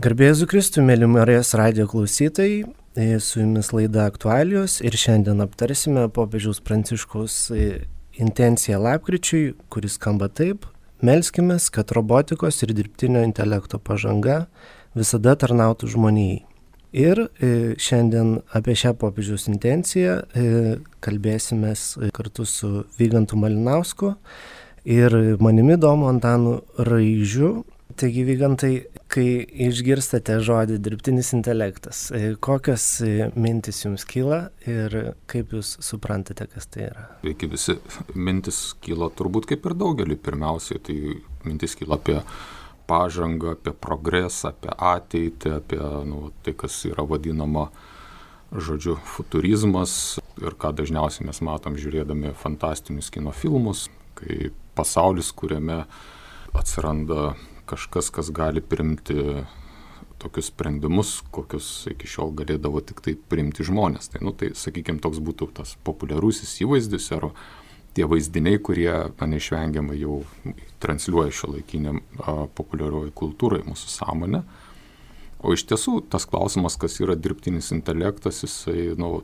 Garbėsiu Kristų, mėly Marijos radio klausytojai, e, su jumis laida aktualijos ir šiandien aptarsime popiežiaus pranciškaus e, intenciją lapkričiui, kuris skamba taip. Melskime, kad robotikos ir dirbtinio intelekto pažanga visada tarnautų žmonijai. Ir e, šiandien apie šią popiežiaus intenciją kalbėsime kartu su Vygantu Malinausku ir manimi Domu Antanu Raižiu, Taigi, Vygantai, kai išgirstate žodį dirbtinis intelektas, e, kokios e, mintis jums kyla ir kaip jūs suprantate, kas tai yra? Sveiki visi, mintis kyla turbūt kaip ir daugelį. Pirmiausiai, tai mintis kyla apie pažangą, apie progresą, apie ateitį, apie nu, tai, kas yra vadinama žodžiu futurizmas ir ką dažniausiai mes matom žiūrėdami fantastinius kino filmus, kai pasaulis, kuriame atsiranda kažkas, kas gali primti tokius sprendimus, kokius iki šiol galėdavo tik tai priimti žmonės. Tai, nu, tai sakykime, toks būtų tas populiarusis įvaizdis ar tie vaizdiniai, kurie na, neišvengiamai jau transliuoja šio laikiniam populiarioji kultūrai mūsų sąmonę. O iš tiesų tas klausimas, kas yra dirbtinis intelektas, jisai nu,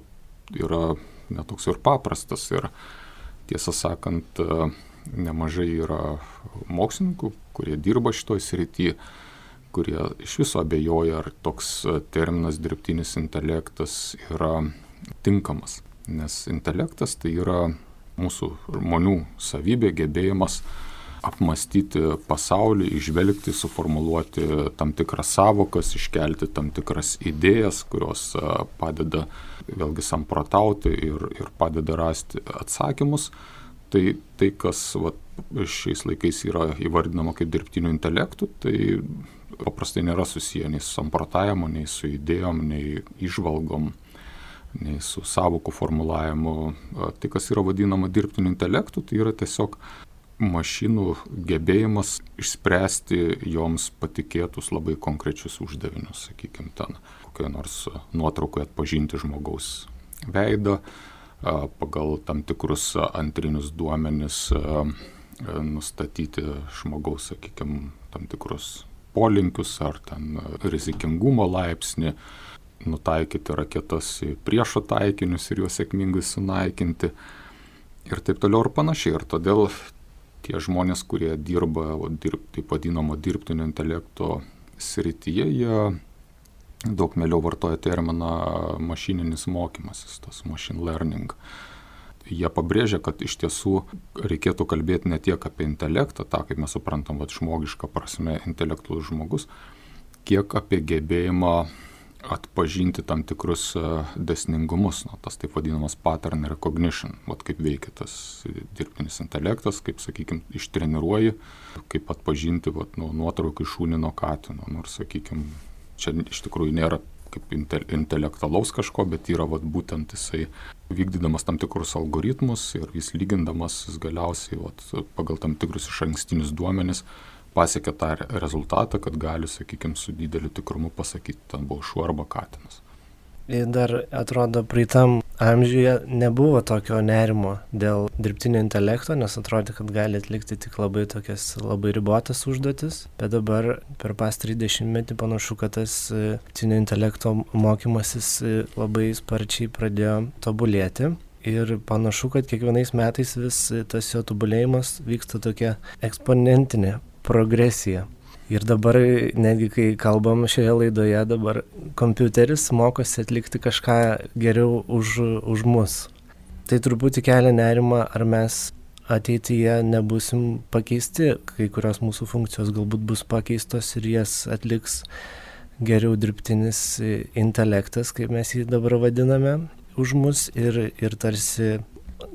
yra netoks ir paprastas. Ir tiesą sakant, nemažai yra mokslininkų, kurie dirba šitoj srity, kurie iš viso abejoja, ar toks terminas dirbtinis intelektas yra tinkamas. Nes intelektas tai yra mūsų žmonių savybė, gebėjimas apmastyti pasaulį, išvelgti, suformuluoti tam tikras savokas, iškelti tam tikras idėjas, kurios padeda vėlgi samprotauti ir, ir padeda rasti atsakymus Tai tai, kas va, šiais laikais yra įvardinama kaip dirbtiniu intelektu, tai paprastai nėra susiję nei su samprotavimu, nei su idėjom, nei išvalgom, nei su savokų formulavimu. Tai, kas yra vadinama dirbtiniu intelektu, tai yra tiesiog mašinų gebėjimas išspręsti joms patikėtus labai konkrečius uždavinius, sakykime, ten kokioje nors nuotraukoje atpažinti žmogaus veidą, pagal tam tikrus antrinius duomenis nustatyti žmogaus, sakykime, tam tikrus polinkius ar ten rizikingumo laipsnį, nutaikyti raketas į priešo taikinius ir juos sėkmingai sunaikinti ir taip toliau ir panašiai. Ir todėl tie žmonės, kurie dirba, dirb, taip vadinamo dirbtinio intelekto srityje, jie daug mieliau vartoja terminą mašininis mokymasis, tas machine learning. Jie pabrėžia, kad iš tiesų reikėtų kalbėti ne tiek apie intelektą, tą kaip mes suprantam, va, žmogišką prasme, intelektualus žmogus, kiek apie gebėjimą atpažinti tam tikrus e, desningumus, nu, tas taip vadinamas pattern recognition, vat kaip veikia tas dirbtinis intelektas, kaip, sakykime, ištreniruoji, kaip atpažinti vat, nu, nuotraukų iš šūnino katino, nors, sakykime, čia iš tikrųjų nėra kaip inte, intelektualaus kažko, bet yra vat, būtent jisai vykdydamas tam tikrus algoritmus ir vis lygindamas jis galiausiai vat, pagal tam tikrus iš ankstinius duomenis pasiekia tą rezultatą, kad gali, sakykime, su dideliu tikrumu pasakyti, ten buvo šuo arba katinas. Dar atrodo, praeitam amžiuje nebuvo tokio nerimo dėl dirbtinio intelekto, nes atrodo, kad gali atlikti tik labai tokias labai ribotas užduotis, bet dabar per pas 30 metį panašu, kad tas e, dirbtinio intelekto mokymasis e, labai sparčiai pradėjo tobulėti. Ir panašu, kad kiekvienais metais vis tas jo tobulėjimas vyksta tokia eksponentinė progresija. Ir dabar, netgi kai kalbam šioje laidoje, dabar kompiuteris mokosi atlikti kažką geriau už, už mus. Tai truputį kelia nerima, ar mes ateityje nebusim pakeisti, kai kurios mūsų funkcijos galbūt bus pakeistos ir jas atliks geriau dirbtinis intelektas, kaip mes jį dabar vadiname, už mus ir, ir tarsi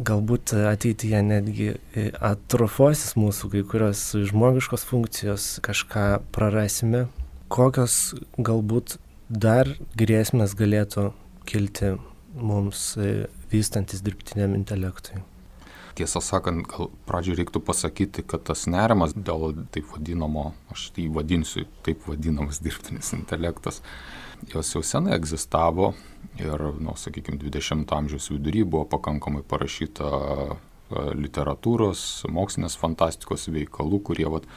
galbūt ateityje netgi e, atrofosis mūsų kai kurios žmogiškos funkcijos, kažką prarasime, kokios galbūt dar grėsmės galėtų kilti mums e, vystantis dirbtiniam intelektui. Tiesą sakant, gal pradžioje reiktų pasakyti, kad tas nerimas dėl taip vadinamo, aš tai vadinsiu, taip vadinamas dirbtinis intelektas, jos jau senai egzistavo ir, nu, sakykime, 20-ojo amžiaus vidury buvo pakankamai parašyta e, literatūros, mokslinės fantastikos veikalų, kurie vat,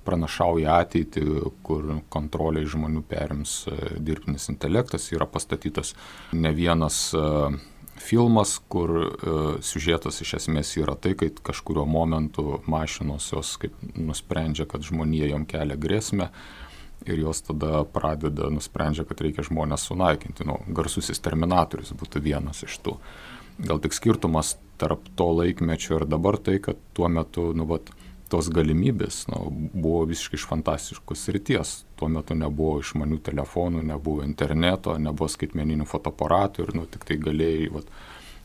pranašauja ateitį, kur kontrolę iš žmonių perims e, dirbtinis intelektas, yra pastatytas ne vienas e, filmas, kur siužetas iš esmės yra tai, kad kažkurio momentu mašinos jos kaip nusprendžia, kad žmonija jom kelia grėsmę ir jos tada pradeda, nusprendžia, kad reikia žmonės sunaikinti. Nu, garsusis terminatorius būtų vienas iš tų. Gal tik skirtumas tarp to laikmečio ir dabar tai, kad tuo metu, nu, vat, tos galimybės nu, buvo visiškai iš fantastiškos ryties. Tuo metu nebuvo išmanių telefonų, nebuvo interneto, nebuvo skaitmeninių fotoaparatų ir nu, tik tai galėjai vat,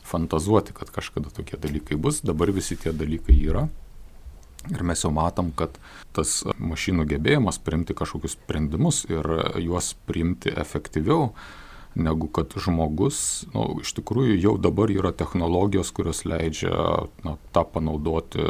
fantazuoti, kad kažkada tokie dalykai bus. Dabar visi tie dalykai yra. Ir mes jau matom, kad tas mašinų gebėjimas priimti kažkokius sprendimus ir juos priimti efektyviau, negu kad žmogus, nu, iš tikrųjų jau dabar yra technologijos, kurios leidžia na, tą panaudoti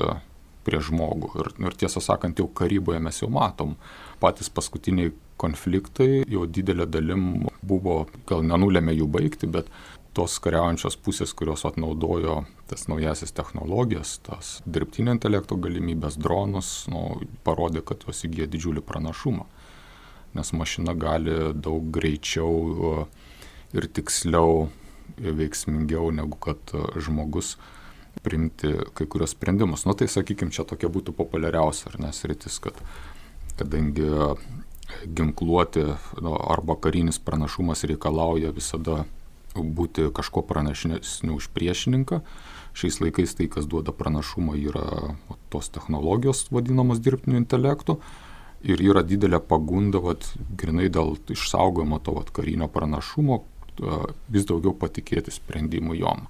prie žmogų. Ir, ir tiesą sakant, jau karyboje mes jau matom. Patys paskutiniai konfliktai jau didelė dalim buvo, gal nenulėmė jų baigti, bet tos kariaujančios pusės, kurios atnaudojo tas naujasis technologijas, tas dirbtinio intelekto galimybės, dronus, nu, parodė, kad jos įgyja didžiulį pranašumą. Nes mašina gali daug greičiau ir tiksliau, veiksmingiau negu kad žmogus priimti kai kurios sprendimus. Nu tai sakykime, čia tokia būtų populiariausia, ar nes rytis, kad kadangi ginkluoti nu, arba karinis pranašumas reikalauja visada būti kažko pranašesniu už priešininką. Šiais laikais tai, kas duoda pranašumą, yra tos technologijos vadinamos dirbtiniu intelektu. Ir yra didelė pagunda, vat, grinai dėl išsaugojimo to vat, karinio pranašumo, vis daugiau patikėti sprendimu jom.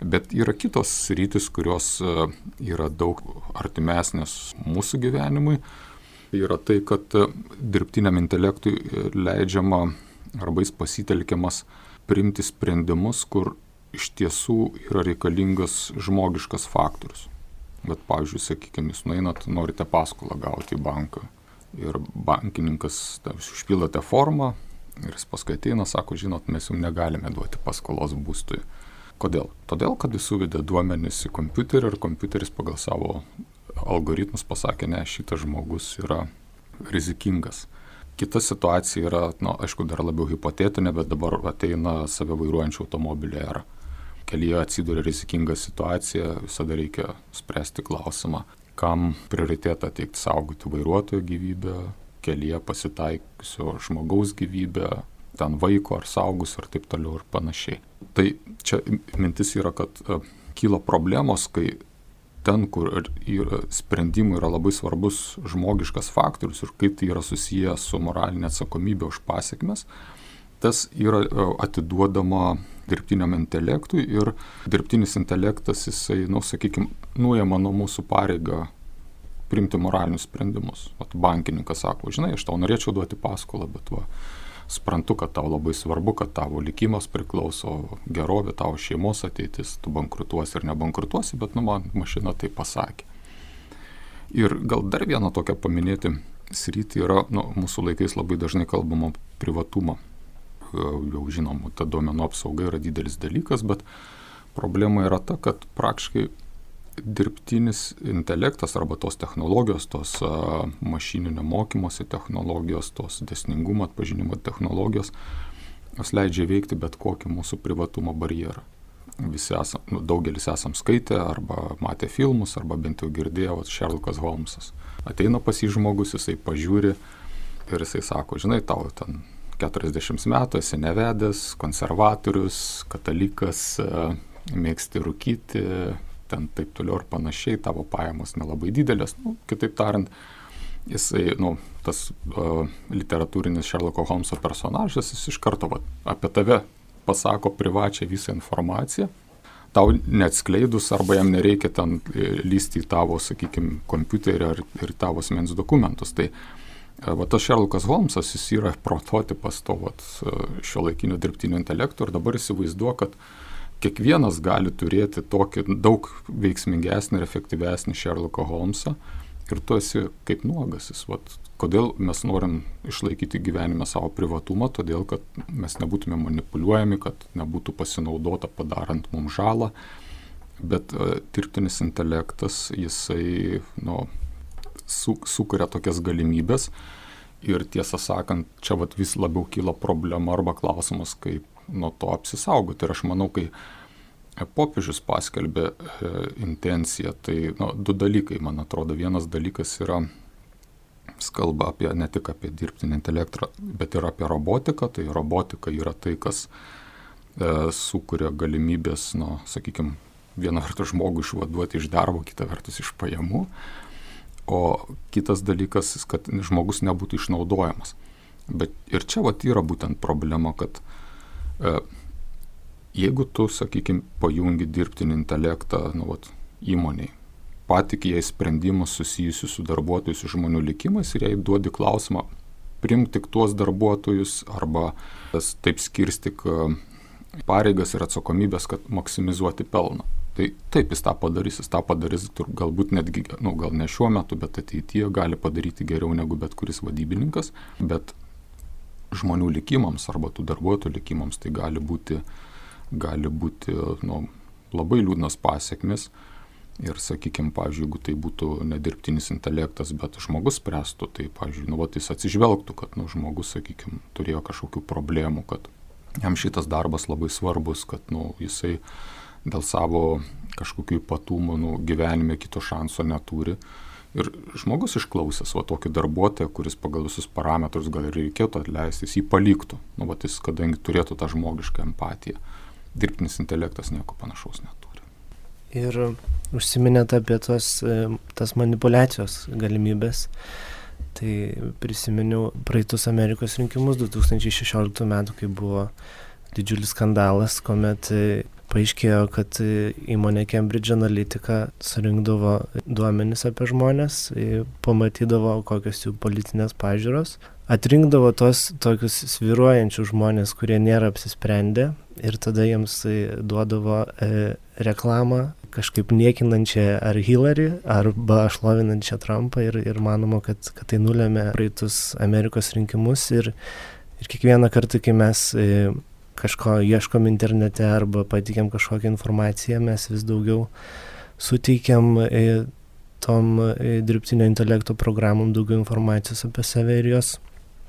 Bet yra kitos rytis, kurios yra daug artimesnės mūsų gyvenimui. Yra tai, kad dirbtiniam intelektui e, leidžiama arba jis pasitelkiamas priimti sprendimus, kur iš tiesų yra reikalingas žmogiškas faktorius. Bet, pavyzdžiui, sakykime, jūs nueinat, norite paskolą gauti į banką ir bankininkas, jūs užpildote formą ir jis paskui ateina, sako, žinot, mes jums negalime duoti paskolos būstui Kodėl? Todėl, kad jis suvedė duomenis į kompiuterį ir kompiuteris pagal savo algoritmus pasakė, ne, šitas žmogus yra rizikingas. Kita situacija yra, na, nu, aišku, dar labiau hipotetinė, bet dabar ateina save vairuojančių automobilių era. Kelyje atsiduria rizikinga situacija, visada reikia spręsti klausimą, kam prioritetą teikti saugoti vairuotojo gyvybę, kelyje pasitaikusio žmogaus gyvybę, ten vaiko ar saugus ir taip toliau ir panašiai. Tai čia mintis yra, kad e, kyla problemos, kai ten, kur yra, sprendimui yra labai svarbus žmogiškas faktorius ir kaip tai yra susiję su moralinė atsakomybė už pasiekmes, tas yra e, atiduodama dirbtiniam intelektui ir dirbtinis intelektas, jisai, na, nu, sakykime, nuėma nuo mūsų pareigą priimti moralinius sprendimus. Vat bankininkas sako, žinai, aš tau norėčiau duoti paskolą, bet va, suprantu, kad tau labai svarbu, kad tavo likimas priklauso, gerovė, tavo šeimos ateitis, tu bankrutuosi ir nebankrutuosi, bet nu man mašina tai pasakė. Ir gal dar vieną tokią paminėti sritį yra, nu, mūsų laikais labai dažnai kalbama privatumą. Jau žinom, ta duomenų apsauga yra didelis dalykas, bet problema yra ta, kad praktiškai dirbtinis intelektas arba tos technologijos, tos mašininio mokymosi technologijos, tos desningumo atpažinimo technologijos, jos leidžia veikti bet kokį mūsų privatumo barjerą. Visi esam, nu, daugelis esam skaitę arba matę filmus, arba bent jau girdėję, o Sherlockas Holmesas. Ateina pas jį žmogus, jisai pažiūri ir jisai sako, žinai, tau ten 40 metų esi nevedęs, konservatorius, katalikas, mėgsti rūkyti, ten taip toliau ir panašiai, tavo pajamos nelabai didelės. Nu, kitaip tariant, jisai, nu, tas uh, literatūrinis Sherlocko Holmeso personažas, jis iš karto va, apie tave pasako privačią visą informaciją, tau neatskleidus arba jam nereikia ten e, lysti į tavo, sakykime, kompiuterį ar ir tavo asmens dokumentus. Tai e, va, tas Sherlockas Holmesas, jis yra prototipas to šio laikinio dirbtinio intelekto ir dabar įsivaizduoju, kad uh, kiekvienas gali turėti tokį daug veiksmingesnį ir efektyvesnį Sherlocką Holmesą ir tu esi kaip nuogasis. Vat, kodėl mes norim išlaikyti gyvenime savo privatumą, todėl kad mes nebūtume manipuliuojami, kad nebūtų pasinaudota padarant mums žalą, bet uh, dirbtinis intelektas, jisai, nu, su, sukuria tokias galimybės. Ir tiesą sakant, čia vat, vis labiau kyla problema arba klausimas, kaip nuo to apsisaugoti. Ir aš manau, kai popiežius paskelbė e, intenciją, tai nu, du dalykai, man atrodo. Vienas dalykas yra, jis kalba apie, ne tik apie dirbtinį intelektą, bet ir apie robotiką. Tai robotika yra tai, kas e, sukuria galimybės, nu, sakykime, vieną vertus žmogų išvaduoti iš darbo, kitą vertus iš pajamų. O kitas dalykas, kad žmogus nebūtų išnaudojamas. Bet ir čia vat yra būtent problema, kad jeigu tu, sakykime, pajungi dirbtinį intelektą nu, vat, įmoniai, patik jai sprendimus susijusius su darbuotojų, su žmonių likimais ir jai duodi klausimą, primk tik tuos darbuotojus arba taip skirstik e, pareigas ir atsakomybės, kad maksimizuoti pelną. Tai taip jis tą padarys, jis tą padarys tur, galbūt netgi, nu, gal ne šiuo metu, bet ateityje gali padaryti geriau negu bet kuris vadybininkas, bet žmonių likimams arba tų darbuotojų likimams tai gali būti, gali būti nu, labai liūdnas pasiekmes. Ir sakykime, pavyzdžiui, jeigu tai būtų nedirbtinis intelektas, bet žmogus spręstų, tai, pavyzdžiui, nu, va, jis atsižvelgtų, kad nu, žmogus, sakykime, turėjo kažkokių problemų, kad jam šitas darbas labai svarbus, kad nu, jisai dėl savo kažkokių ypatumų nu, gyvenime kito šanso neturi. Ir žmogus išklausęs va tokį darbuotoją, kuris pagal visus parametrus gal ir reikėtų atleisti, jis jį paliktų. Nu, va, jis, kadangi turėtų tą žmogišką empatiją. Dirbtinis intelektas nieko panašaus neturi. Ir užsiminėte apie tos, e, tas manipulacijos galimybės. Tai prisiminiau praeitus Amerikos rinkimus 2016 metų, kai buvo didžiulis skandalas, kuomet paaiškėjo, kad įmonė Cambridge Analytica surinkdavo duomenis apie žmonės, pamatydavo kokios jų politinės pažiūros, atrinkdavo tos tokius sviruojančius žmonės, kurie nėra apsisprendę ir tada jiems duodavo e, reklamą kažkaip niekinančią ar Hillary, arba šlovinančią Trumpą ir, ir manoma, kad, kad tai nulėmė praeitus Amerikos rinkimus ir, ir kiekvieną kartą, kai mes e, kažko ieškom internete arba patikėm kažkokią informaciją, mes vis daugiau suteikiam e, tom e, dirbtinio intelekto programom daugiau informacijos apie save ir jos.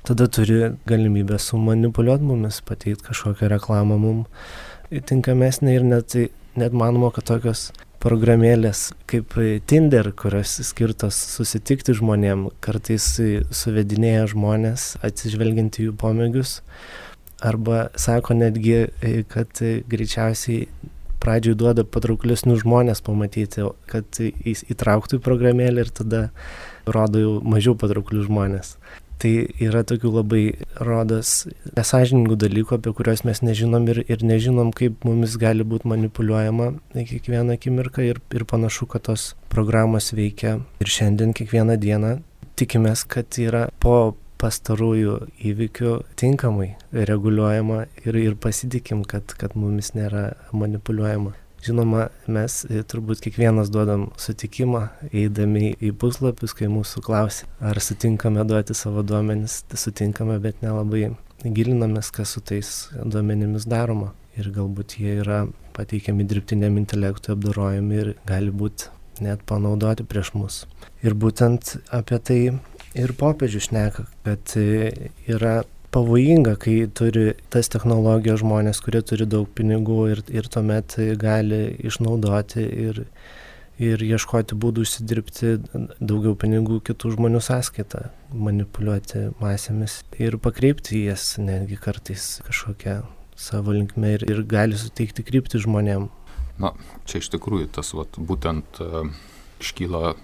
Tada turi galimybę sumanipuliuoti mumis, pateikti kažkokią reklamą mum tinkamesnė ir net, net manoma, kad tokios programėlės kaip Tinder, kurios skirtos susitikti žmonėm, kartais suvedinėja žmonės atsižvelgiant į jų pomėgius, arba sako netgi, e, kad e, greičiausiai pradžioj duoda patrauklesnius žmonės pamatyti, kad įtrauktų į programėlę ir tada rodo jau mažiau patrauklius žmonės. Tai yra tokių labai rodas nesažiningų dalykų, apie kuriuos mes nežinom ir, ir nežinom, kaip mumis gali būti manipuliuojama kiekvieną akimirką ir, ir panašu, kad tos programos veikia ir šiandien kiekvieną dieną. Tikimės, kad yra po pastarųjų įvykių tinkamai reguliuojama ir, ir pasitikim, kad, kad mumis nėra manipuliuojama. Žinoma, mes turbūt kiekvienas duodam sutikimą, eidami į puslapius, kai mūsų klausia, ar sutinkame duoti savo duomenis, sutinkame, bet nelabai gilinamės, kas su tais duomenimis daroma. Ir galbūt jie yra pateikiami dirbtiniam intelektui, apdorojami ir gali būti net panaudoti prieš mus. Ir būtent apie tai ir popiežius šneka, kad yra pavojinga, kai turi tas technologijos žmonės, kurie turi daug pinigų ir, ir tuomet gali išnaudoti ir, ir ieškoti būdų užsidirbti daugiau pinigų kitų žmonių sąskaitą, manipuliuoti masėmis ir pakreipti jas netgi kartais kažkokią savo linkmę ir, ir gali suteikti krypti žmonėm. Na, čia iš tikrųjų tas vat, būtent uh, iškyla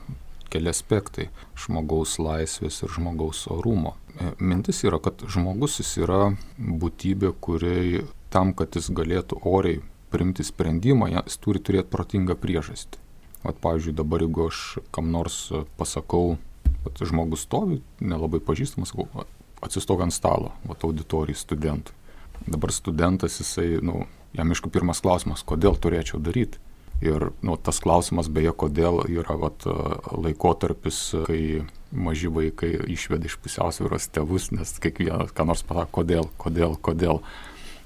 keli aspektai - žmogaus laisvės ir žmogaus orumo. E, mintis yra, kad žmogus jis yra būtybė, kuriai tam, kad jis galėtų oriai priimti sprendimą, jis turi turėti protingą priežastį. Vat, pavyzdžiui, dabar jeigu aš kam nors pasakau, kad žmogus stovi, nelabai pažįstamas, atsistok ant stalo, vat auditorijai studentui. Dabar studentas, jisai, nu, jam aišku pirmas klausimas, kodėl turėčiau daryti. Ir nu, tas klausimas beje, kodėl yra vat, laikotarpis, kai maži vaikai išveda iš pusiausvėros tėvus, nes kiekvienas ką nors pasako, kodėl, kodėl, kodėl.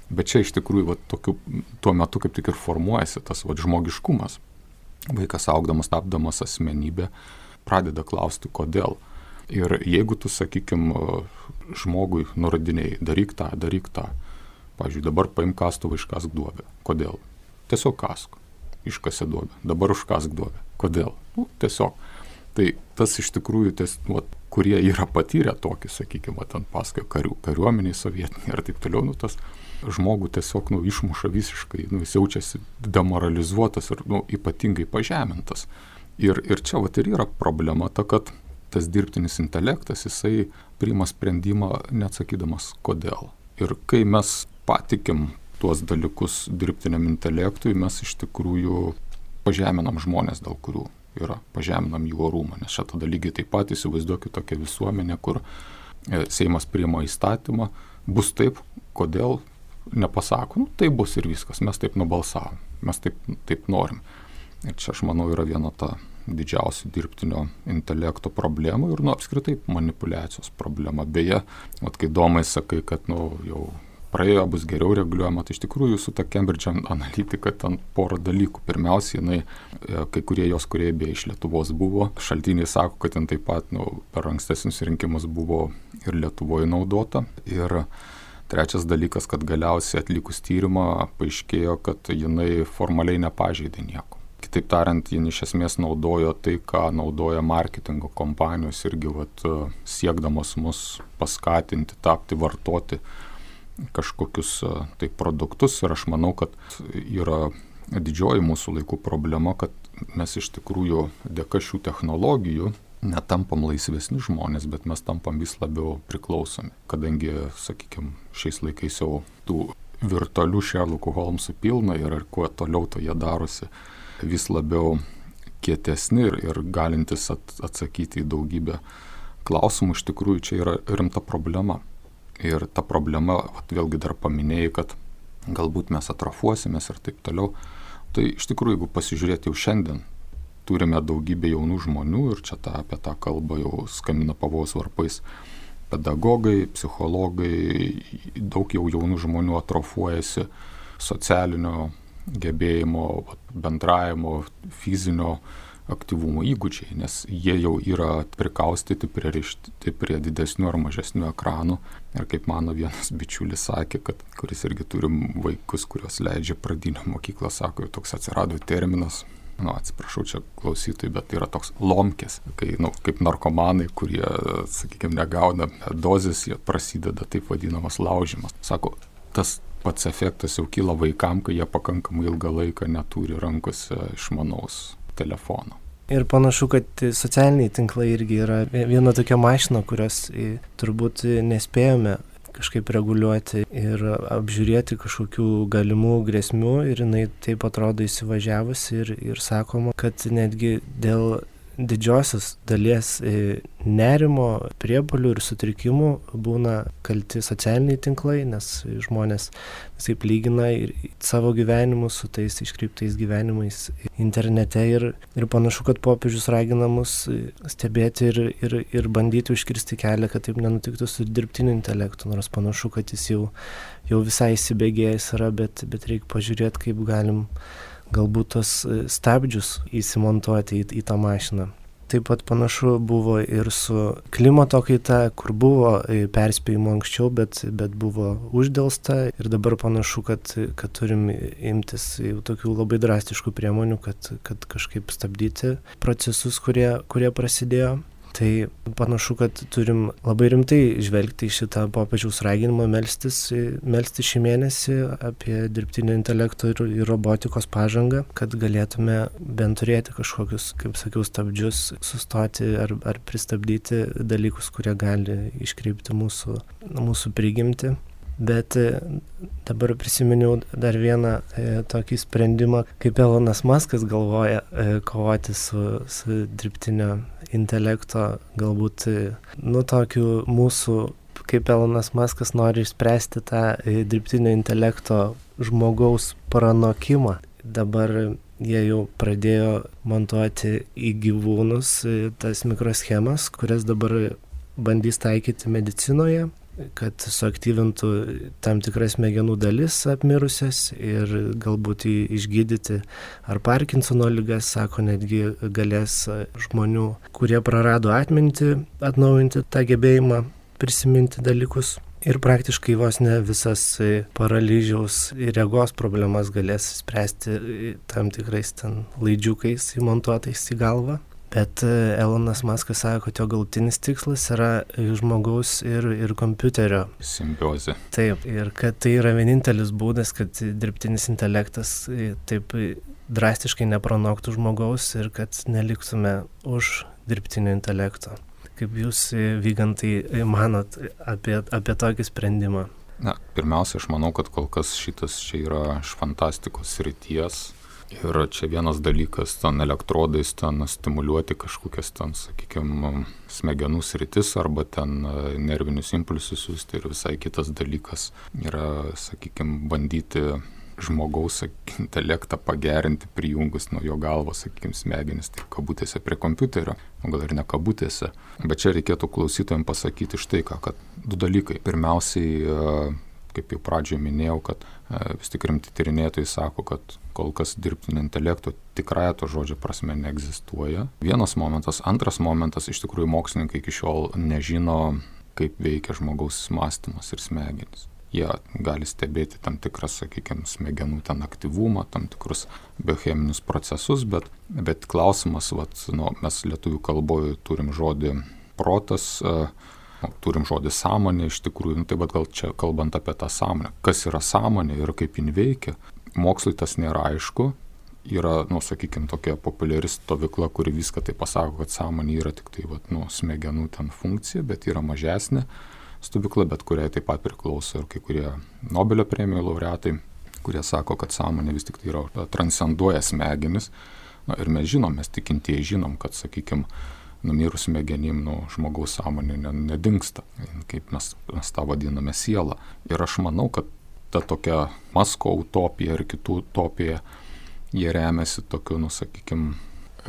Bet čia iš tikrųjų vat, tokiu, tuo metu kaip tik ir formuojasi tas vat, žmogiškumas. Vaikas augdamas, tapdamas asmenybė, pradeda klausti, kodėl. Ir jeigu tu, sakykim, žmogui nurodiniai, daryk tą, daryk tą, pavyzdžiui, dabar paim kastuvą iškask duobę. Kodėl? Tiesiog kask. Iškasė duobę. Dabar užkask duobę. Kodėl? Nu, tiesiog. Tai tas iš tikrųjų, ties, nu, kurie yra patyrę tokį, sakykime, ten paskui karių, kariuomeniai sovietiniai ir taip toliau, nu, tas žmogų tiesiog nu, išmuša visiškai, nu, jis jaučiasi demoralizuotas ir nu, ypatingai pažemintas. Ir, ir čia vat, ir yra problema ta, kad tas dirbtinis intelektas, jisai priima sprendimą neatsakydamas kodėl. Ir kai mes patikim tuos dalykus dirbtiniam intelektui, mes iš tikrųjų pažeminam žmonės, dėl kurių yra, pažeminam jų orumą. Nes čia tada lygiai taip pat įsivaizduokit tokią visuomenę, kur e, Seimas priima įstatymą, bus taip, kodėl nepasako, nu, tai bus ir viskas, mes taip nubalsavom, mes taip, taip norim. Ir čia aš manau yra viena ta didžiausia dirbtinio intelekto problema ir nu apskritai manipulacijos problema. Beje, vat, kai domai sakai, kad nu, jau praėjo, bus geriau reguliuojama, tai iš tikrųjų su ta Cambridge analitika ten porą dalykų. Pirmiausia, jinai, e, kai kurie jos kurie beje iš Lietuvos buvo, šaltiniai sako, kad ten taip pat nu, per ankstesnius rinkimus buvo ir Lietuvoje naudota. Ir trečias dalykas, kad galiausiai atlikus tyrimą paaiškėjo, kad jinai formaliai nepažeidė nieko. Kitaip tariant, jin iš esmės naudojo tai, ką naudoja marketingo kompanijos irgi vat, siekdamos mus paskatinti, tapti vartoti kažkokius tai produktus ir aš manau, kad yra didžioji mūsų laikų problema, kad mes iš tikrųjų dėka šių technologijų netampam laisvesni žmonės, bet mes tampam vis labiau priklausomi, kadangi, sakykime, šiais laikais jau tų virtualių Sherlockų Holmesų pilna ir kuo toliau to jie darosi vis labiau kietesni ir, ir galintis at, atsakyti į daugybę klausimų, iš tikrųjų čia yra rimta problema. Ir ta problema, vat, vėlgi dar paminėjai, kad galbūt mes atrofuosimės ir taip toliau. Tai iš tikrųjų, jeigu pasižiūrėti jau šiandien, turime daugybę jaunų žmonių ir čia ta, apie tą kalbą jau skamina pavos varpais. Pedagogai, psichologai, daug jau jaunų žmonių atrofuojasi socialinio gebėjimo, bendravimo, fizinio aktyvumo įgūdžiai, nes jie jau yra prikaustyti, pririšti prie didesnių ar mažesnių ekranų. Ir kaip mano vienas bičiulis sakė, kad kuris irgi turim vaikus, kuriuos leidžia pradinio mokyklą, sako, jau toks atsirado terminas. Nu, atsiprašau čia klausytojai, bet yra toks lomkės, kai, nu, kaip narkomanai, kurie, sakykime, negauna dozės, jie prasideda taip vadinamas laužimas. Sako, tas pats efektas jau kyla vaikam, kai jie pakankamai ilgą laiką neturi rankose išmanaus telefono. Ir panašu, kad socialiniai tinklai irgi yra viena tokia mašina, kurios turbūt nespėjome kažkaip reguliuoti ir apžiūrėti kažkokių galimų grėsmių ir jinai taip atrodo įsivažiavusi ir, ir sakoma, kad netgi dėl didžiosios dalies e, nerimo, priepolių ir sutrikimų būna kalti socialiniai tinklai, nes žmonės taip lygina ir savo gyvenimus su tais iškreiptais gyvenimais internete ir, ir panašu, kad popiežius ragina mus stebėti ir, ir, ir bandyti užkirsti kelią, kad taip nenutiktų su dirbtiniu intelektu, nors panašu, kad jis jau, jau visai įsibėgėjęs yra, bet, bet reikia pažiūrėti, kaip galim galbūt tos e, stabdžius įsimontuoti į, į tą mašiną. Taip pat panašu buvo ir su klimato kaita, kur buvo e, perspėjimų anksčiau, bet, bet buvo uždėlsta ir dabar panašu, kad, kad turim imtis jau tokių labai drastiškų priemonių, kad, kad kažkaip stabdyti procesus, kurie, kurie prasidėjo. Tai panašu, kad turim labai rimtai žvelgti į šitą popiežiaus raginimą melstis, melstis šį mėnesį apie dirbtinio intelekto ir, ir robotikos pažangą, kad galėtume bent turėti kažkokius, kaip sakiau, stabdžius, sustoti ar, ar pristabdyti dalykus, kurie gali iškreipti mūsų, mūsų prigimti. Bet e, dabar prisiminiau dar vieną e, tokį sprendimą, kaip Elonas Maskas galvoja e, kovoti su, su dirbtinio intelekto, galbūt, nu, tokiu mūsų, kaip Elonas Maskas nori išspręsti tą e, dirbtinio intelekto žmogaus pranokimą. Dabar jie jau pradėjo montuoti į gyvūnus e, tas mikroschemas, kurias dabar bandys taikyti medicinoje kad suaktyvintų tam tikras smegenų dalis apmirusias ir galbūt išgydyti ar Parkinsono lygas, sako, netgi galės žmonių, kurie prarado atmintį, atnaujinti tą gebėjimą prisiminti dalykus. Ir praktiškai vos ne visas paralyžiaus ir regos problemas galės spręsti tam tikrais ten laidžiukais įmontuotais į galvą. Bet e, Elonas Maskas sako, kad jo galutinis tikslas yra žmogaus ir, ir kompiuterio. Simbiozė. Taip, ir kad tai yra vienintelis būdas, kad dirbtinis intelektas e, taip drastiškai nepranoktų žmogaus ir kad neliktume už dirbtinio intelekto. Kaip jūs, e, vygantai, manot apie, apie tokį sprendimą? Na, pirmiausia, aš manau, kad kol kas šitas čia yra iš fantastikos ryties Ir čia vienas dalykas, ten elektrodais ten stimuliuoti kažkokias ten, sakykime, smegenų sritis arba ten e, nervinius impulsus siūsti ir visai kitas dalykas yra, sakykime, bandyti žmogaus intelektą pagerinti, prijungus nuo jo galvos, sakykime, smegenis, tai kabutėse prie kompiuterio, o gal ir ne kabutėse. Bet čia reikėtų klausytojams pasakyti štai ką, kad du dalykai. Pirmiausiai, e, kaip jau pradžioje minėjau, kad e, vis tik rimti tyrinėtojai sako, kad kol kas dirbtinio intelekto tikrąją to žodžio prasme neegzistuoja. Vienas momentas. Antras momentas, iš tikrųjų mokslininkai iki šiol nežino, kaip veikia žmogaus mąstymas ir smegenys. Jie gali stebėti tam tikras, sakykime, smegenų ten aktyvumą, tam tikrus biocheminius procesus, bet, bet klausimas, vat, nu, mes lietuvių kalboje turim žodį protas, uh, turim žodį sąmonė iš tikrųjų, nu, tai bet gal čia kalbant apie tą sąmonę, kas yra sąmonė ir kaip jin veikia, mokslui tas nėra aišku. Yra, nu, sakykime, tokia populiari stovykla, kuri viską tai pasako, kad sąmonė yra tik tai, vat, nu, smegenų ten funkcija, bet yra mažesnė stovykla, bet kuriai taip pat priklauso ir kai kurie Nobelio premijų laureatai, kurie sako, kad sąmonė vis tik tai yra transcenduoja smegenis. Na, ir mes žinom, mes tikintieji žinom, kad, sakykime, numirus smegenim, nu, žmogaus sąmonė nedingsta, kaip mes, mes tą vadiname sielą. Ir aš manau, kad ta tokia Masko utopija ir kitų utopija, jie remiasi tokiu, nu, sakykime,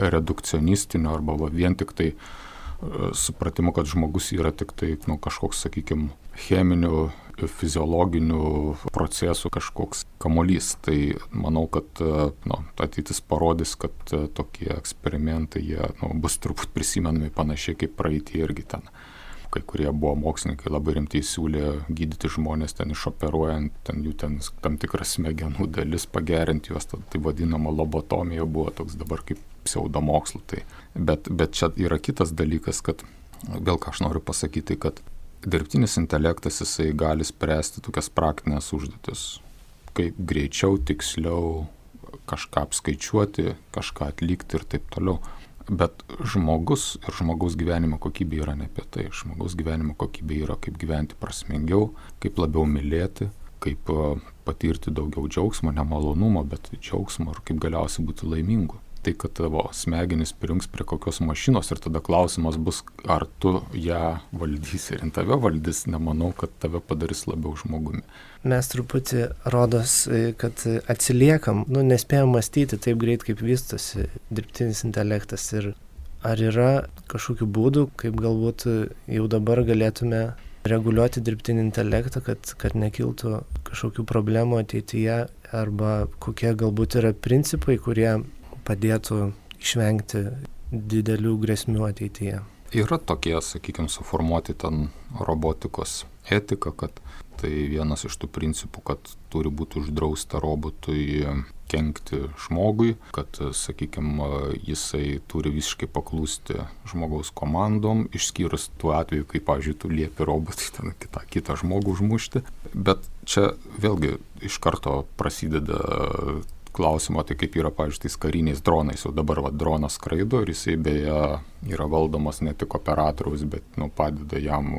redukcionistiniu arba va, vien tik tai uh, supratimu, kad žmogus yra tik tai nu, kažkoks, sakykime, cheminių, fiziologinių procesų kažkoks kamolys. Tai manau, kad uh, nu, ateitis parodys, kad uh, tokie eksperimentai jie nu, bus turbūt prisimenami panašiai kaip praeitį irgi ten kai kurie buvo mokslininkai labai rimtai siūlė gydyti žmonės ten išoperuojant, ten jų ten tam tikras smegenų dalis, pagerinti juos, tai vadinama lobotomija buvo toks dabar kaip pseudomokslu. Tai. Bet, bet čia yra kitas dalykas, kad vėl ką aš noriu pasakyti, kad dirbtinis intelektas jisai gali spręsti tokias praktinės užduotis, kaip greičiau, tiksliau kažką apskaičiuoti, kažką atlikti ir taip toliau. Bet žmogus ir žmogaus gyvenimo kokybė yra ne apie tai. Žmogaus gyvenimo kokybė yra kaip gyventi prasmingiau, kaip labiau mylėti, kaip patirti daugiau džiaugsmo, ne malonumo, bet džiaugsmo ir kaip galiausiai būti laimingu tai, kad tavo smegenys prijungs prie kokios mašinos ir tada klausimas bus, ar tu ją valdysi ir tave valdys, nemanau, kad tave padarys labiau žmogumi. Mes truputį rodos, kad atsiliekam, nu, nespėjom mąstyti taip greit, kaip vystosi dirbtinis intelektas ir ar yra kažkokių būdų, kaip galbūt jau dabar galėtume reguliuoti dirbtinį intelektą, kad, kad nekiltų kažkokių problemų ateityje, arba kokie galbūt yra principai, kurie padėtų išvengti didelių grėsmių ateityje. Yra tokie, sakykime, suformuoti ten robotikos etika, kad tai vienas iš tų principų, kad turi būti uždrausta robotui kenkti žmogui, kad, sakykime, jisai turi visiškai paklūsti žmogaus komandom, išskyrus tuo atveju, kai, pavyzdžiui, tu liepi robotui ten kitą, kitą žmogų užmušti. Bet čia vėlgi iš karto prasideda klausimo, tai kaip yra, pavyzdžiui, tais kariniais dronais. Jau dabar va, dronas skraido ir jisai beje yra valdomas ne tik operatoriaus, bet nu, padeda jam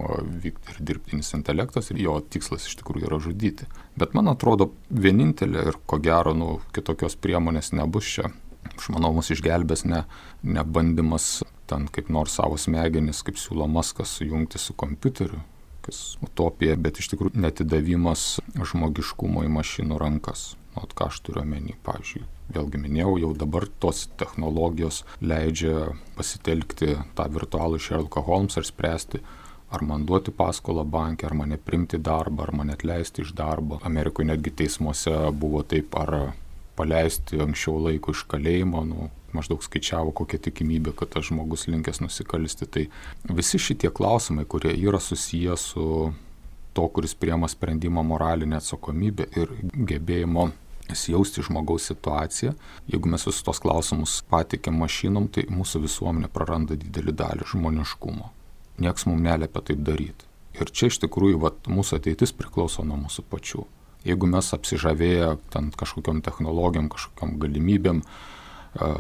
vykti ir dirbtinis intelektas ir jo tikslas iš tikrųjų yra žudyti. Bet man atrodo, vienintelė ir ko gero, nu, kitokios priemonės nebus čia. Aš manau, mus išgelbės ne, ne bandymas ten kaip nors savo smegenis, kaip siūlo Maskas, sujungti su kompiuteriu, kas utopija, bet iš tikrųjų netidavimas žmogiškumo į mašinų rankas. Nu, ką aš turiu omeny, pavyzdžiui, vėlgi minėjau, jau dabar tos technologijos leidžia pasitelkti tą virtualų Sherlock Holmes ir spręsti ar man duoti paskolą bankė, ar mane primti darbą, ar mane atleisti iš darbo. Amerikoje netgi teismuose buvo taip, ar paleisti anksčiau laiko iš kalėjimo, nu, maždaug skaičiavo, kokia tikimybė, kad tas žmogus linkęs nusikalsti. Tai visi šitie klausimai, kurie yra susiję su to, kuris priema sprendimą moralinę atsakomybę ir gebėjimo įsijausti žmogaus situaciją. Jeigu mes visus tos klausimus patikėm mašinom, tai mūsų visuomenė praranda didelį dalį žmoniškumo. Niekas mums neliepia taip daryti. Ir čia iš tikrųjų vat, mūsų ateitis priklauso nuo mūsų pačių. Jeigu mes apsižavėję ten kažkokiam technologijom, kažkokiam galimybėm,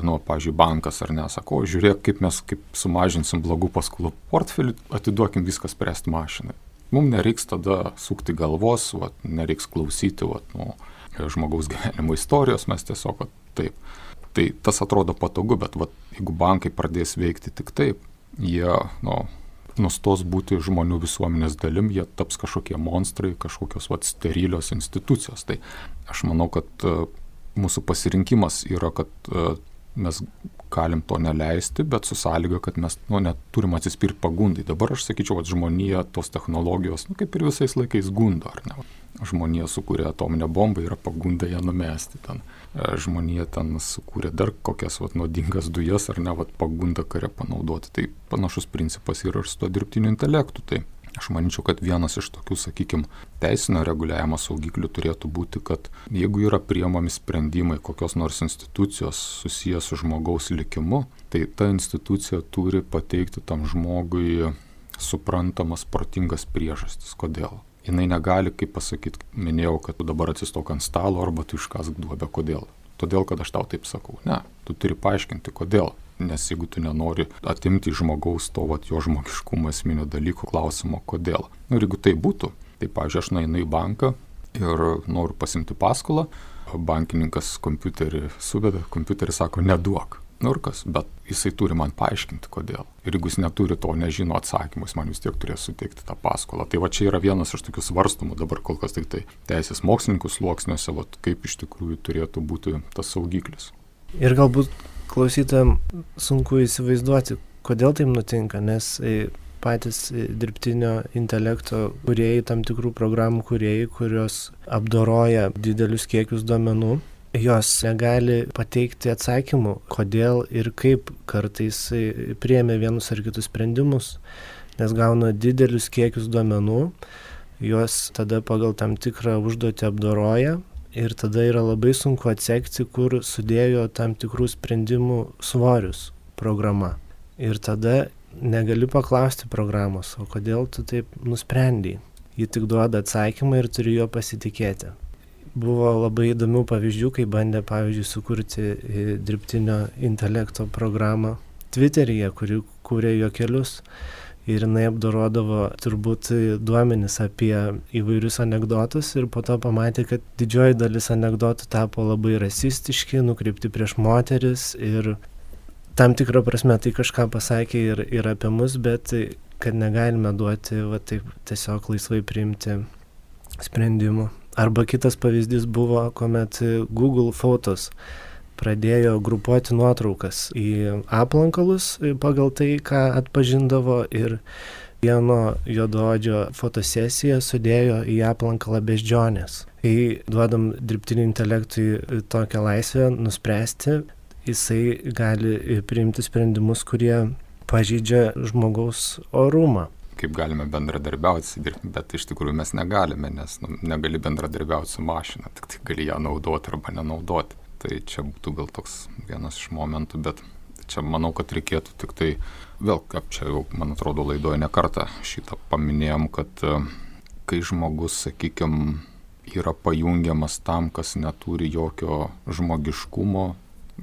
nu, pažiūrėjau, bankas ar ne, sako, žiūrėk, kaip mes kaip sumažinsim blogų paskolų portfelį, atiduokim viską spręsti mašinai. Mums nereiks tada sukti galvos, vat, nereiks klausyti vat, nu, žmogaus gyvenimo istorijos, mes tiesiog vat, taip. Tai tas atrodo patogu, bet vat, jeigu bankai pradės veikti tik taip, jie nu, nustos būti žmonių visuomenės dalim, jie taps kažkokie monstrai, kažkokios vat, sterilios institucijos. Tai aš manau, kad uh, mūsų pasirinkimas yra, kad uh, mes galim to neleisti, bet su sąlyga, kad mes nu, neturim atsispirti pagundai. Dabar aš sakyčiau, kad žmonija tos technologijos, nu, kaip ir visais laikais gundo, ar ne? Žmonija sukūrė atominę bombą, yra pagunda ją numesti ten. E, žmonija ten sukūrė dar kokias vat, nuodingas dujas, ar ne, vat, pagunda kare panaudoti. Tai panašus principas yra ir su to dirbtiniu intelektu. Tai Aš manyčiau, kad vienas iš tokių, sakykime, teisinio reguliavimo saugiklių turėtų būti, kad jeigu yra priemami sprendimai kokios nors institucijos susijęs su žmogaus likimu, tai ta institucija turi pateikti tam žmogui suprantamas, protingas priežastis, kodėl. Jis negali, kaip pasakyti, minėjau, kad tu dabar atsistok ant stalo arba tu iškask duobę, kodėl. Todėl, kad aš tau taip sakau. Ne, tu turi paaiškinti, kodėl nes jeigu tu nenori atimti iš žmogaus to vat, jo žmogiškumo esminio dalyko klausimo, kodėl. Nu, ir jeigu tai būtų, tai, pavyzdžiui, aš nueinu į banką ir noriu pasimti paskolą, bankininkas kompiuterį suveda, kompiuteris sako, neduok. Nu ir kas, bet jisai turi man paaiškinti, kodėl. Ir jeigu jis neturi to, nežino atsakymų, jis man vis tiek turės suteikti tą paskolą. Tai va čia yra vienas iš tokių svarstumų dabar kol kas tik tai teisės mokslininkų sluoksniuose, va, kaip iš tikrųjų turėtų būti tas saugiklis. Ir galbūt klausytojams sunku įsivaizduoti, kodėl taip nutinka, nes e, patys e, dirbtinio intelekto kuriejai, tam tikrų programų kuriejai, kurios apdoroja didelius kiekius duomenų, jos negali pateikti atsakymų, kodėl ir kaip kartais e, priemė vienus ar kitus sprendimus, nes gauna didelius kiekius duomenų, juos tada pagal tam tikrą užduotį apdoroja ir tada yra labai sunku atsekti, kur sudėjo tam tikrų sprendimų svorius programa. Ir tada negali paklausti programos, o kodėl tu taip nusprendai. Ji tik duoda atsakymą ir turi jo pasitikėti. Buvo labai įdomių pavyzdžių, kai bandė, pavyzdžiui, sukurti e, dirbtinio intelekto programą Twitteryje, kuri kūrė jo kelius ir jinai apdorodavo turbūt duomenis apie įvairius anegdotus ir po to pamatė, kad didžioji dalis anegdotų tapo labai rasistiški, nukreipti prieš moteris ir tam tikrą prasme tai kažką pasakė ir, ir apie mus, bet kad negalime duoti va, taip, tiesiog laisvai priimti sprendimų. Arba kitas pavyzdys buvo, kuomet Google Photos pradėjo grupuoti nuotraukas į aplankalus pagal tai, ką atpažindavo ir vieno juododžio fotosesiją sudėjo į aplankalą beždžionės. Kai duodam dirbtiniui intelektui tokią laisvę nuspręsti, jisai gali priimti sprendimus, kurie pažydžia žmogaus orumą kaip galime bendradarbiauti, bet iš tikrųjų mes negalime, nes nu, negali bendradarbiauti su mašina, tik tai gali ją naudoti arba nenaudoti. Tai čia būtų gal toks vienas iš momentų, bet čia manau, kad reikėtų tik tai, vėl, kaip čia jau, man atrodo, laidoje nekartą šitą paminėjom, kad e, kai žmogus, sakykime, yra pajungiamas tam, kas neturi jokio žmogiškumo,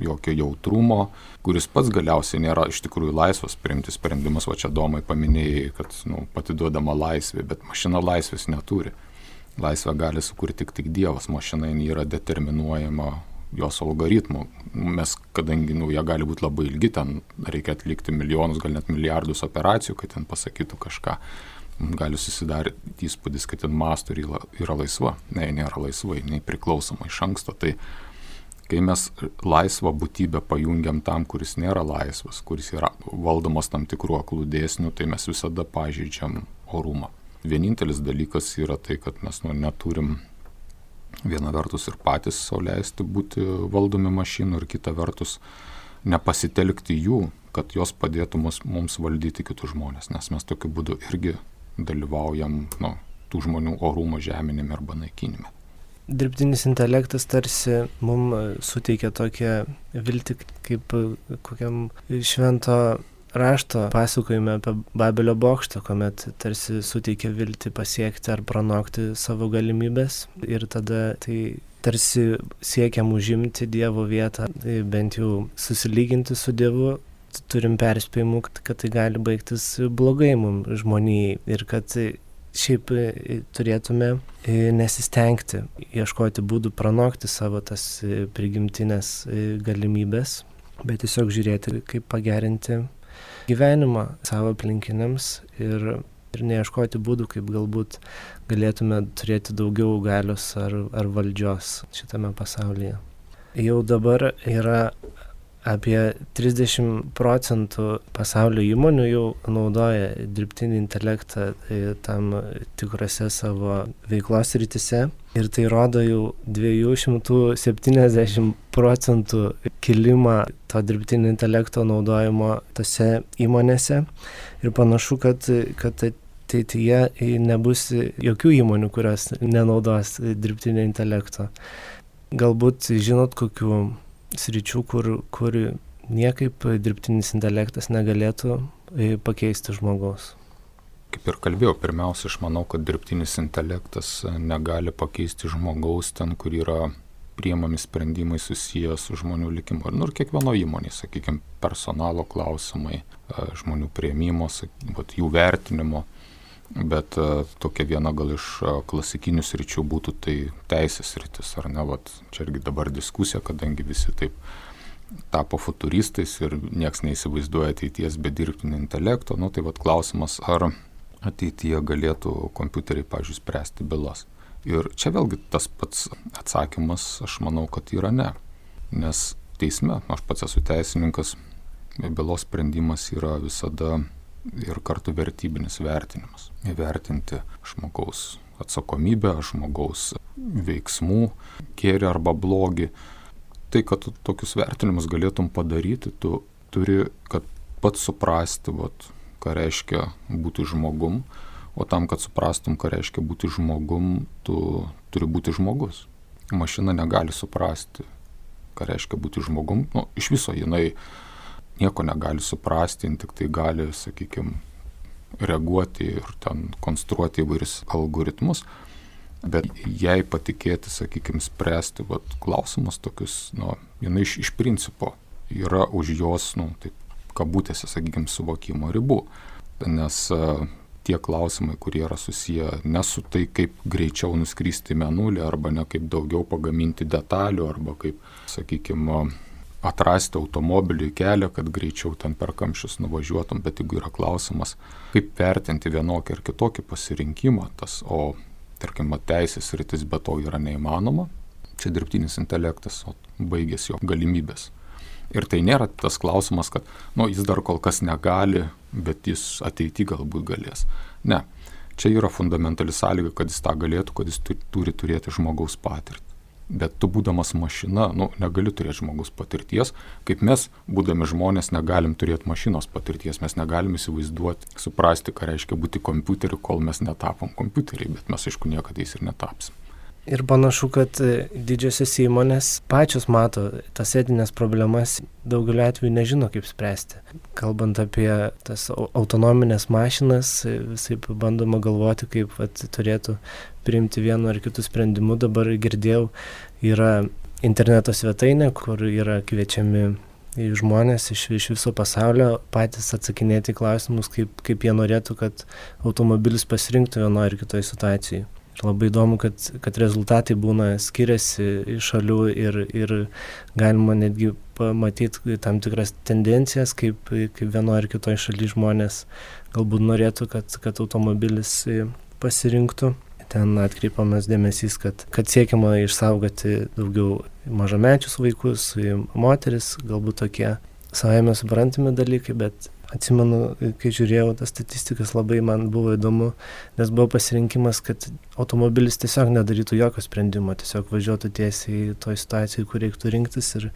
jokio jautrumo, kuris pats galiausiai nėra iš tikrųjų laisvas priimti sprendimus, va čia domai paminėjai, kad nu, patiduodama laisvė, bet mašina laisvės neturi. Laisvę gali sukurti tik, tik Dievas, mašina yra determinuojama jos algoritmų. Mes, kadangi nu, jie gali būti labai ilgi, ten reikia atlikti milijonus, gal net milijardus operacijų, kad ten pasakytų kažką, gali susidaryti įspūdis, kad ten mastų yra laisva. Ne, nėra laisva, jinai priklausoma iš anksto. Tai kai mes laisvą būtybę pajungiam tam, kuris nėra laisvas, kuris yra valdomas tam tikrų aklų dėsnių, tai mes visada pažeidžiam orumą. Vienintelis dalykas yra tai, kad mes nu, neturim viena vertus ir patys sauliaisti būti valdomi mašinų ir kita vertus nepasitelkti jų, kad jos padėtų mus, mums valdyti kitus žmonės, nes mes tokiu būdu irgi dalyvaujam nu, tų žmonių orumo žeminime arba naikinime. Dirbtinis intelektas tarsi mums suteikia tokią viltį, kaip kokiam švento rašto pasakojime apie Babelio bokštą, kuomet tarsi suteikia viltį pasiekti ar pranokti savo galimybės. Ir tada tai tarsi siekiam užimti Dievo vietą, tai bent jau susilyginti su Dievu, turim perspėjimų, kad tai gali baigtis blogai mums žmonijai ir kad šiaip turėtume nesistengti ieškoti būdų pranokti savo tas prigimtinės galimybės, bet tiesiog žiūrėti, kaip pagerinti gyvenimą savo aplinkiniams ir, ir neieškoti būdų, kaip galbūt galėtume turėti daugiau galios ar, ar valdžios šitame pasaulyje. Jau dabar yra apie 30 procentų pasaulio įmonių jau naudoja dirbtinį intelektą e, tam tikrose savo veiklos rytise. Ir tai rodo jau 270 procentų kilimą to dirbtinio intelekto naudojimo tose įmonėse. Ir panašu, kad, kad ateityje nebus jokių įmonių, kurios nenaudos dirbtinio intelekto. Galbūt žinot, kokiu sričių, kur, kur niekaip dirbtinis intelektas negalėtų e, pakeisti žmogaus. Kaip ir kalbėjau, pirmiausia, aš manau, kad dirbtinis intelektas negali pakeisti žmogaus ten, kur yra priemami sprendimai susiję su žmonių likimu. Nu, ir kiekvieno įmonė, sakykime, personalo klausimai, e, žmonių prieimimo, jų vertinimo. Bet uh, tokia viena gal iš uh, klasikinių sričių būtų tai teisės sritis, ar ne, vat, čia irgi dabar diskusija, kadangi visi taip tapo futuristais ir nieks neįsivaizduoja ateities be dirbtinio intelekto, nu tai vat klausimas, ar ateityje galėtų kompiuteriai, pažiūrėjau, spręsti bylas. Ir čia vėlgi tas pats atsakymas, aš manau, kad yra ne. Nes teisme, aš pats esu teisininkas, bylos sprendimas yra visada ir kartu vertybinis vertinimas. Įvertinti žmogaus atsakomybę, žmogaus veiksmų, gėrį arba blogį. Tai, kad tu tokius vertinimus galėtum padaryti, tu turi, kad pats suprasti, vat, ką reiškia būti žmogum, o tam, kad suprastum, ką reiškia būti žmogum, tu turi būti žmogus. Mašina negali suprasti, ką reiškia būti žmogum. Nu, iš viso jinai nieko negali suprasti, tik tai gali, sakykime, reaguoti ir ten konstruoti įvairius algoritmus. Bet jai patikėti, sakykime, spręsti vat, klausimus tokius, nu, jinai iš, iš principo yra už jos, nu, taip, kabutėse, sakykime, suvokimo ribų. Nes uh, tie klausimai, kurie yra susiję ne su tai, kaip greičiau nuskristi menulį, arba ne kaip daugiau pagaminti detalių, arba kaip, sakykime, atrasti automobiliui kelią, kad greičiau ten per kamščius nuvažiuotum, bet jeigu yra klausimas, kaip vertinti vienokį ar kitokį pasirinkimą, tas, o tarkim, teisės rytis be to yra neįmanoma, čia dirbtinis intelektas, o baigės jo galimybės. Ir tai nėra tas klausimas, kad, nu, jis dar kol kas negali, bet jis ateity galbūt galės. Ne, čia yra fundamentali sąlyga, kad jis tą galėtų, kad jis turi turėti žmogaus patirtį bet tu būdamas mašina, nu, negali turėti žmogus patirties, kaip mes, būdami žmonės, negalim turėti mašinos patirties, mes negalim įsivaizduoti, suprasti, ką reiškia būti kompiuteriu, kol mes netapom kompiuteriai, bet mes aišku niekada jais ir netapsim. Ir panašu, kad e, didžiosios įmonės pačios mato tas etinės problemas, daugeliu atveju nežino, kaip spręsti. Kalbant apie tas autonominės mašinas, e, visai bandoma galvoti, kaip vat, turėtų priimti vienu ar kitu sprendimu. Dabar girdėjau, yra interneto svetainė, kur yra kviečiami žmonės iš, iš viso pasaulio patys atsakinėti klausimus, kaip, kaip jie norėtų, kad automobilis pasirinktų vienoje ar kitoje situacijoje. Labai įdomu, kad, kad rezultatai būna skiriasi iš šalių ir, ir galima netgi pamatyti tam tikras tendencijas, kaip, kaip vienoje ar kitoje šalyje žmonės galbūt norėtų, kad, kad automobilis pasirinktų. Ten atkreipiamas dėmesys, kad, kad siekiama išsaugoti daugiau mažamečius vaikus, moteris, galbūt tokie savame suprantami dalykai, bet atsimenu, kai žiūrėjau tas statistikas, labai man buvo įdomu, nes buvo pasirinkimas, kad automobilis tiesiog nedarytų jokio sprendimo, tiesiog važiuotų tiesiai toj situacijai, kur reiktų rinktis. Ir,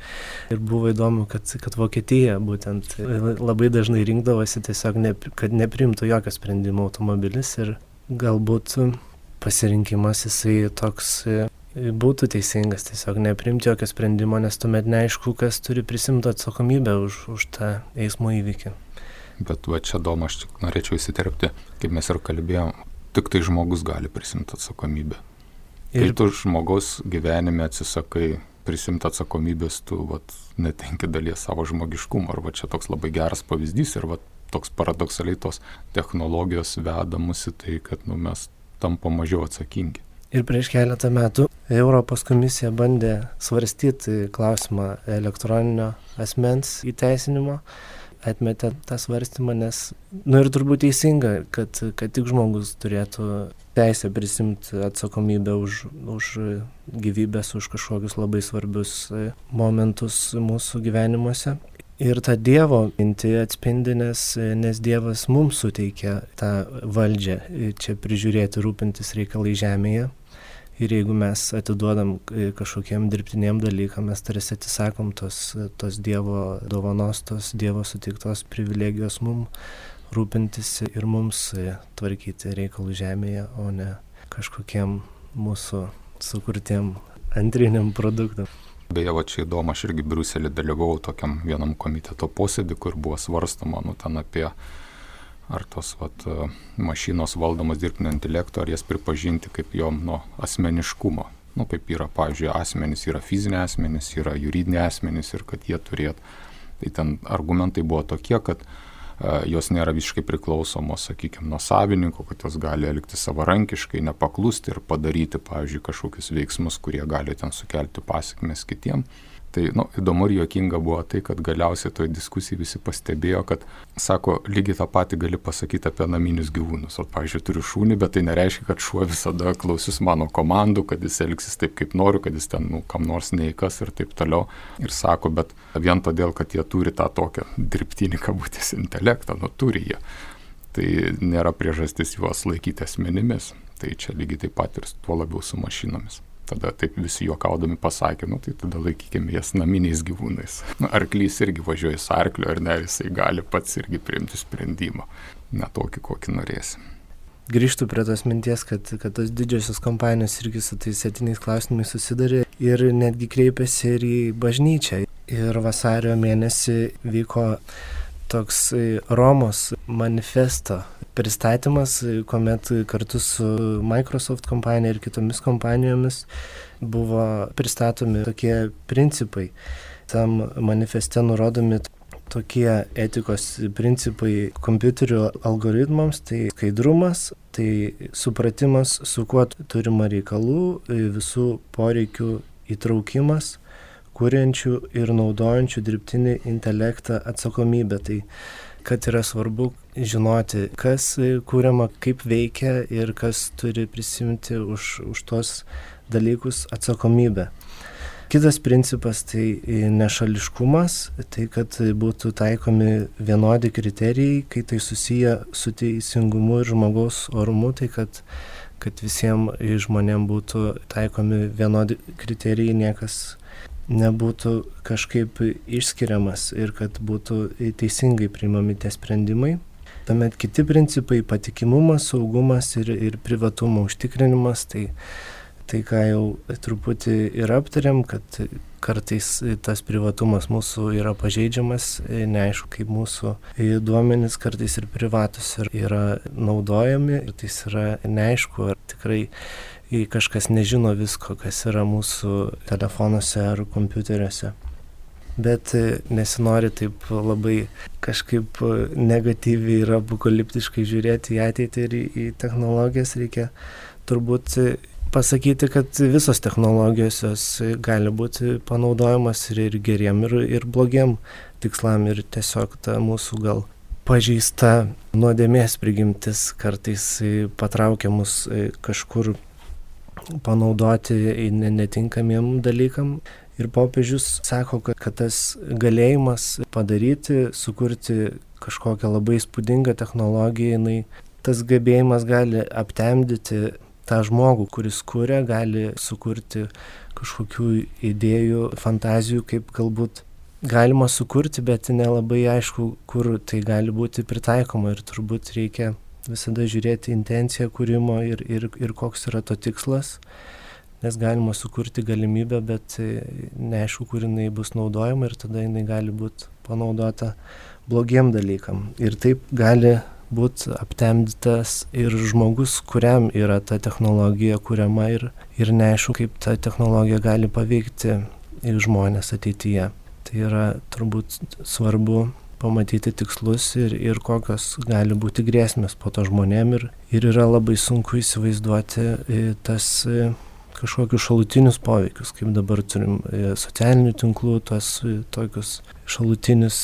ir buvo įdomu, kad, kad Vokietija būtent labai dažnai rinkdavosi tiesiog, ne, kad neprimtų jokio sprendimo automobilis ir galbūt pasirinkimas jisai toks būtų teisingas tiesiog neprimti jokio sprendimo, nes tuomet neaišku, kas turi prisimti atsakomybę už, už tą eismo įvykį. Bet va čia doma, aš tik norėčiau įsiterpti, kaip mes ir kalbėjom, tik tai žmogus gali prisimti atsakomybę. Ir... Kai tu žmogaus gyvenime atsisakai prisimti atsakomybės, tu vat, netenki dalies savo žmogiškumo. Ar va čia toks labai geras pavyzdys ir va toks paradoksaliai tos technologijos veda mus į tai, kad nu, mes tampam mažiau atsakingi. Ir prieš keletą metų Europos komisija bandė svarstyti klausimą elektroninio asmens įteisinimo, atmetė tą svarstymą, nes, nu ir turbūt teisinga, kad, kad tik žmogus turėtų teisę prisimti atsakomybę už, už gyvybės, už kažkokius labai svarbius momentus mūsų gyvenimuose. Ir tą Dievo mintį atspindi, nes, nes Dievas mums suteikia tą valdžią čia prižiūrėti, rūpintis reikalai žemėje. Ir jeigu mes atiduodam kažkokiem dirbtiniem dalykam, mes tarsi atsisakom tos, tos Dievo dovanos, tos Dievo suteiktos privilegijos mums rūpintis ir mums tvarkyti reikalų žemėje, o ne kažkokiem mūsų sukurtiem antriniam produktam. Beje, va čia įdomu, aš irgi Briuselį dalyvau tokiam vienam komiteto posėdį, kur buvo svarstama, nu, ten apie ar tos vat, mašinos valdomos dirbtinio intelekto, ar jas pripažinti kaip jom nu, asmeniškumo. Nu, kaip yra, pavyzdžiui, asmenys yra fiziniai asmenys, yra juridiniai asmenys ir kad jie turėtų. Tai ten argumentai buvo tokie, kad jos nėra visiškai priklausomos, sakykime, nuo savininko, kad jos gali elgti savarankiškai, nepaklusti ir padaryti, pavyzdžiui, kažkokius veiksmus, kurie gali ten sukelti pasiekmes kitiem. Tai nu, įdomu ir juokinga buvo tai, kad galiausiai toje diskusijoje visi pastebėjo, kad, sako, lygiai tą patį gali pasakyti apie naminius gyvūnus. O, pavyzdžiui, turiu šunį, bet tai nereiškia, kad šuo visada klausys mano komandų, kad jis elgsis taip, kaip noriu, kad jis ten, nu, kam nors neįkas ir taip toliau. Ir sako, bet vien todėl, kad jie turi tą tokią dirbtinį kabutės intelektą, nu, turi jie. Tai nėra priežastis juos laikyti asmenimis. Tai čia lygiai taip pat ir tuo labiau su mašinomis. Tada taip visi juokaudami pasakė, nu tai tada laikykime jas naminiais gyvūnais. Nu, arklys irgi važiuoja su arkliu, ar ne, jisai gali pats irgi priimti sprendimą, ne tokį, kokį norėsi. Grįžtų prie tos minties, kad, kad tos didžiosios kompanijos irgi su tais etiniais klausimais susidarė ir netgi kreipėsi ir į bažnyčią. Ir vasario mėnesį vyko toks Romos manifesto pristatymas, kuomet kartu su Microsoft kompanija ir kitomis kompanijomis buvo pristatomi tokie principai. Tam manifeste nurodomi tokie etikos principai kompiuterio algoritmams, tai skaidrumas, tai supratimas, su kuo turima reikalų, visų poreikių įtraukimas, kuriančių ir naudojančių dirbtinį intelektą atsakomybę. Tai kad yra svarbu žinoti, kas kūriama, kaip veikia ir kas turi prisimti už, už tos dalykus atsakomybę. Kitas principas tai nešališkumas, tai kad būtų taikomi vienodi kriterijai, kai tai susiję su teisingumu ir žmogaus orumu, tai kad, kad visiems žmonėms būtų taikomi vienodi kriterijai, niekas nebūtų kažkaip išskiriamas ir kad būtų teisingai priimami tie sprendimai. Tuomet kiti principai - patikimumas, saugumas ir, ir privatumo užtikrinimas. Tai, tai ką jau truputį ir aptarėm, kad kartais tas privatumas mūsų yra pažeidžiamas, neaišku, kaip mūsų duomenys kartais ir privatus yra naudojami ir tai yra neaišku, ar tikrai jei kažkas nežino visko, kas yra mūsų telefonuose ar kompiuteriuose. Bet e, nesinori taip labai kažkaip negatyviai ir apokaliptiškai žiūrėti į ateitį ir į, į technologijas. Reikia turbūt pasakyti, kad visos technologijos jos gali būti panaudojamas ir, ir geriem, ir, ir blogiem tikslam. Ir tiesiog ta mūsų gal pažeista nuodėmės prigimtis kartais patraukia mus kažkur panaudoti netinkamiem dalykam. Ir popiežius sako, kad, kad tas galėjimas padaryti, sukurti kažkokia labai spūdinga technologija, jinai, tas gebėjimas gali aptemdyti tą žmogų, kuris kuria, gali sukurti kažkokių idėjų, fantazijų, kaip galbūt galima sukurti, bet nelabai aišku, kur tai gali būti pritaikoma ir turbūt reikia visada žiūrėti intenciją kūrimo ir, ir, ir koks yra to tikslas, nes galima sukurti galimybę, bet neaišku, kur jinai bus naudojama ir tada jinai gali būti panaudota blogiem dalykam. Ir taip gali būti aptemdytas ir žmogus, kuriam yra ta technologija kuriama ir, ir neaišku, kaip ta technologija gali paveikti žmonės ateityje. Tai yra turbūt svarbu pamatyti tikslus ir, ir kokios gali būti grėsmės po to žmonėm ir, ir yra labai sunku įsivaizduoti e, tas e, kažkokius šalutinius poveikius, kaip dabar turim e, socialinių tinklų, tos tokius šalutinius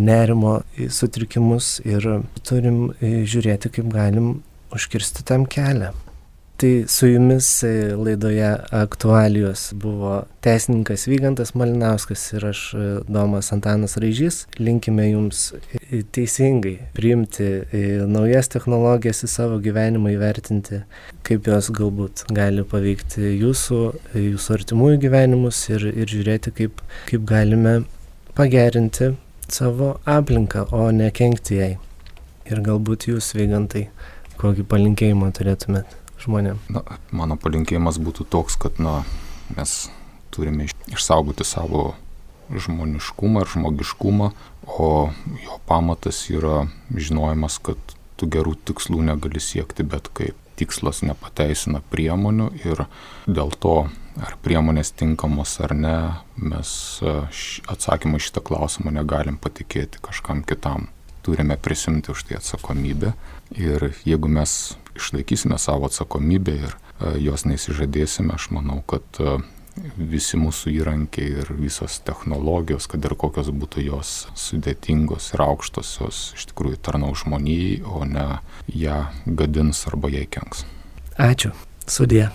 nerimo sutrikimus ir turim žiūrėti, kaip galim užkirsti tam kelią. Tai su jumis e, laidoje aktualijos buvo teisininkas Vygantas Malinauskas ir aš e, Domas Antanas Raižys. Linkime jums e, teisingai priimti naujas technologijas į savo gyvenimą, įvertinti, kaip jos galbūt gali paveikti jūsų, jūsų artimųjų gyvenimus ir, ir žiūrėti, kaip, kaip galime pagerinti savo aplinką, o ne kenkti jai. Ir galbūt jūs, Vygantai, kokį palinkėjimą turėtumėt žmonėm? Na, mano palinkėjimas būtų toks, kad na, mes turime išsaugoti savo žmoniškumą ir žmogiškumą, o jo pamatas yra žinojimas, kad tu gerų tikslų negali siekti bet kaip. Tikslas nepateisina priemonių ir dėl to, ar priemonės tinkamos ar ne, mes e, atsakymą šitą klausimą negalim patikėti kažkam kitam. Turime prisimti už tai atsakomybę ir jeigu mes išlaikysime savo atsakomybę ir e, jos neįsižadėsime, aš manau, kad e, visi mūsų įrankiai ir visos technologijos, kad ir kokios būtų jos sudėtingos ir aukštos, jos iš tikrųjų tarnau žmonijai, o ne ją gadins arba jai kenks. Ačiū. Sudė.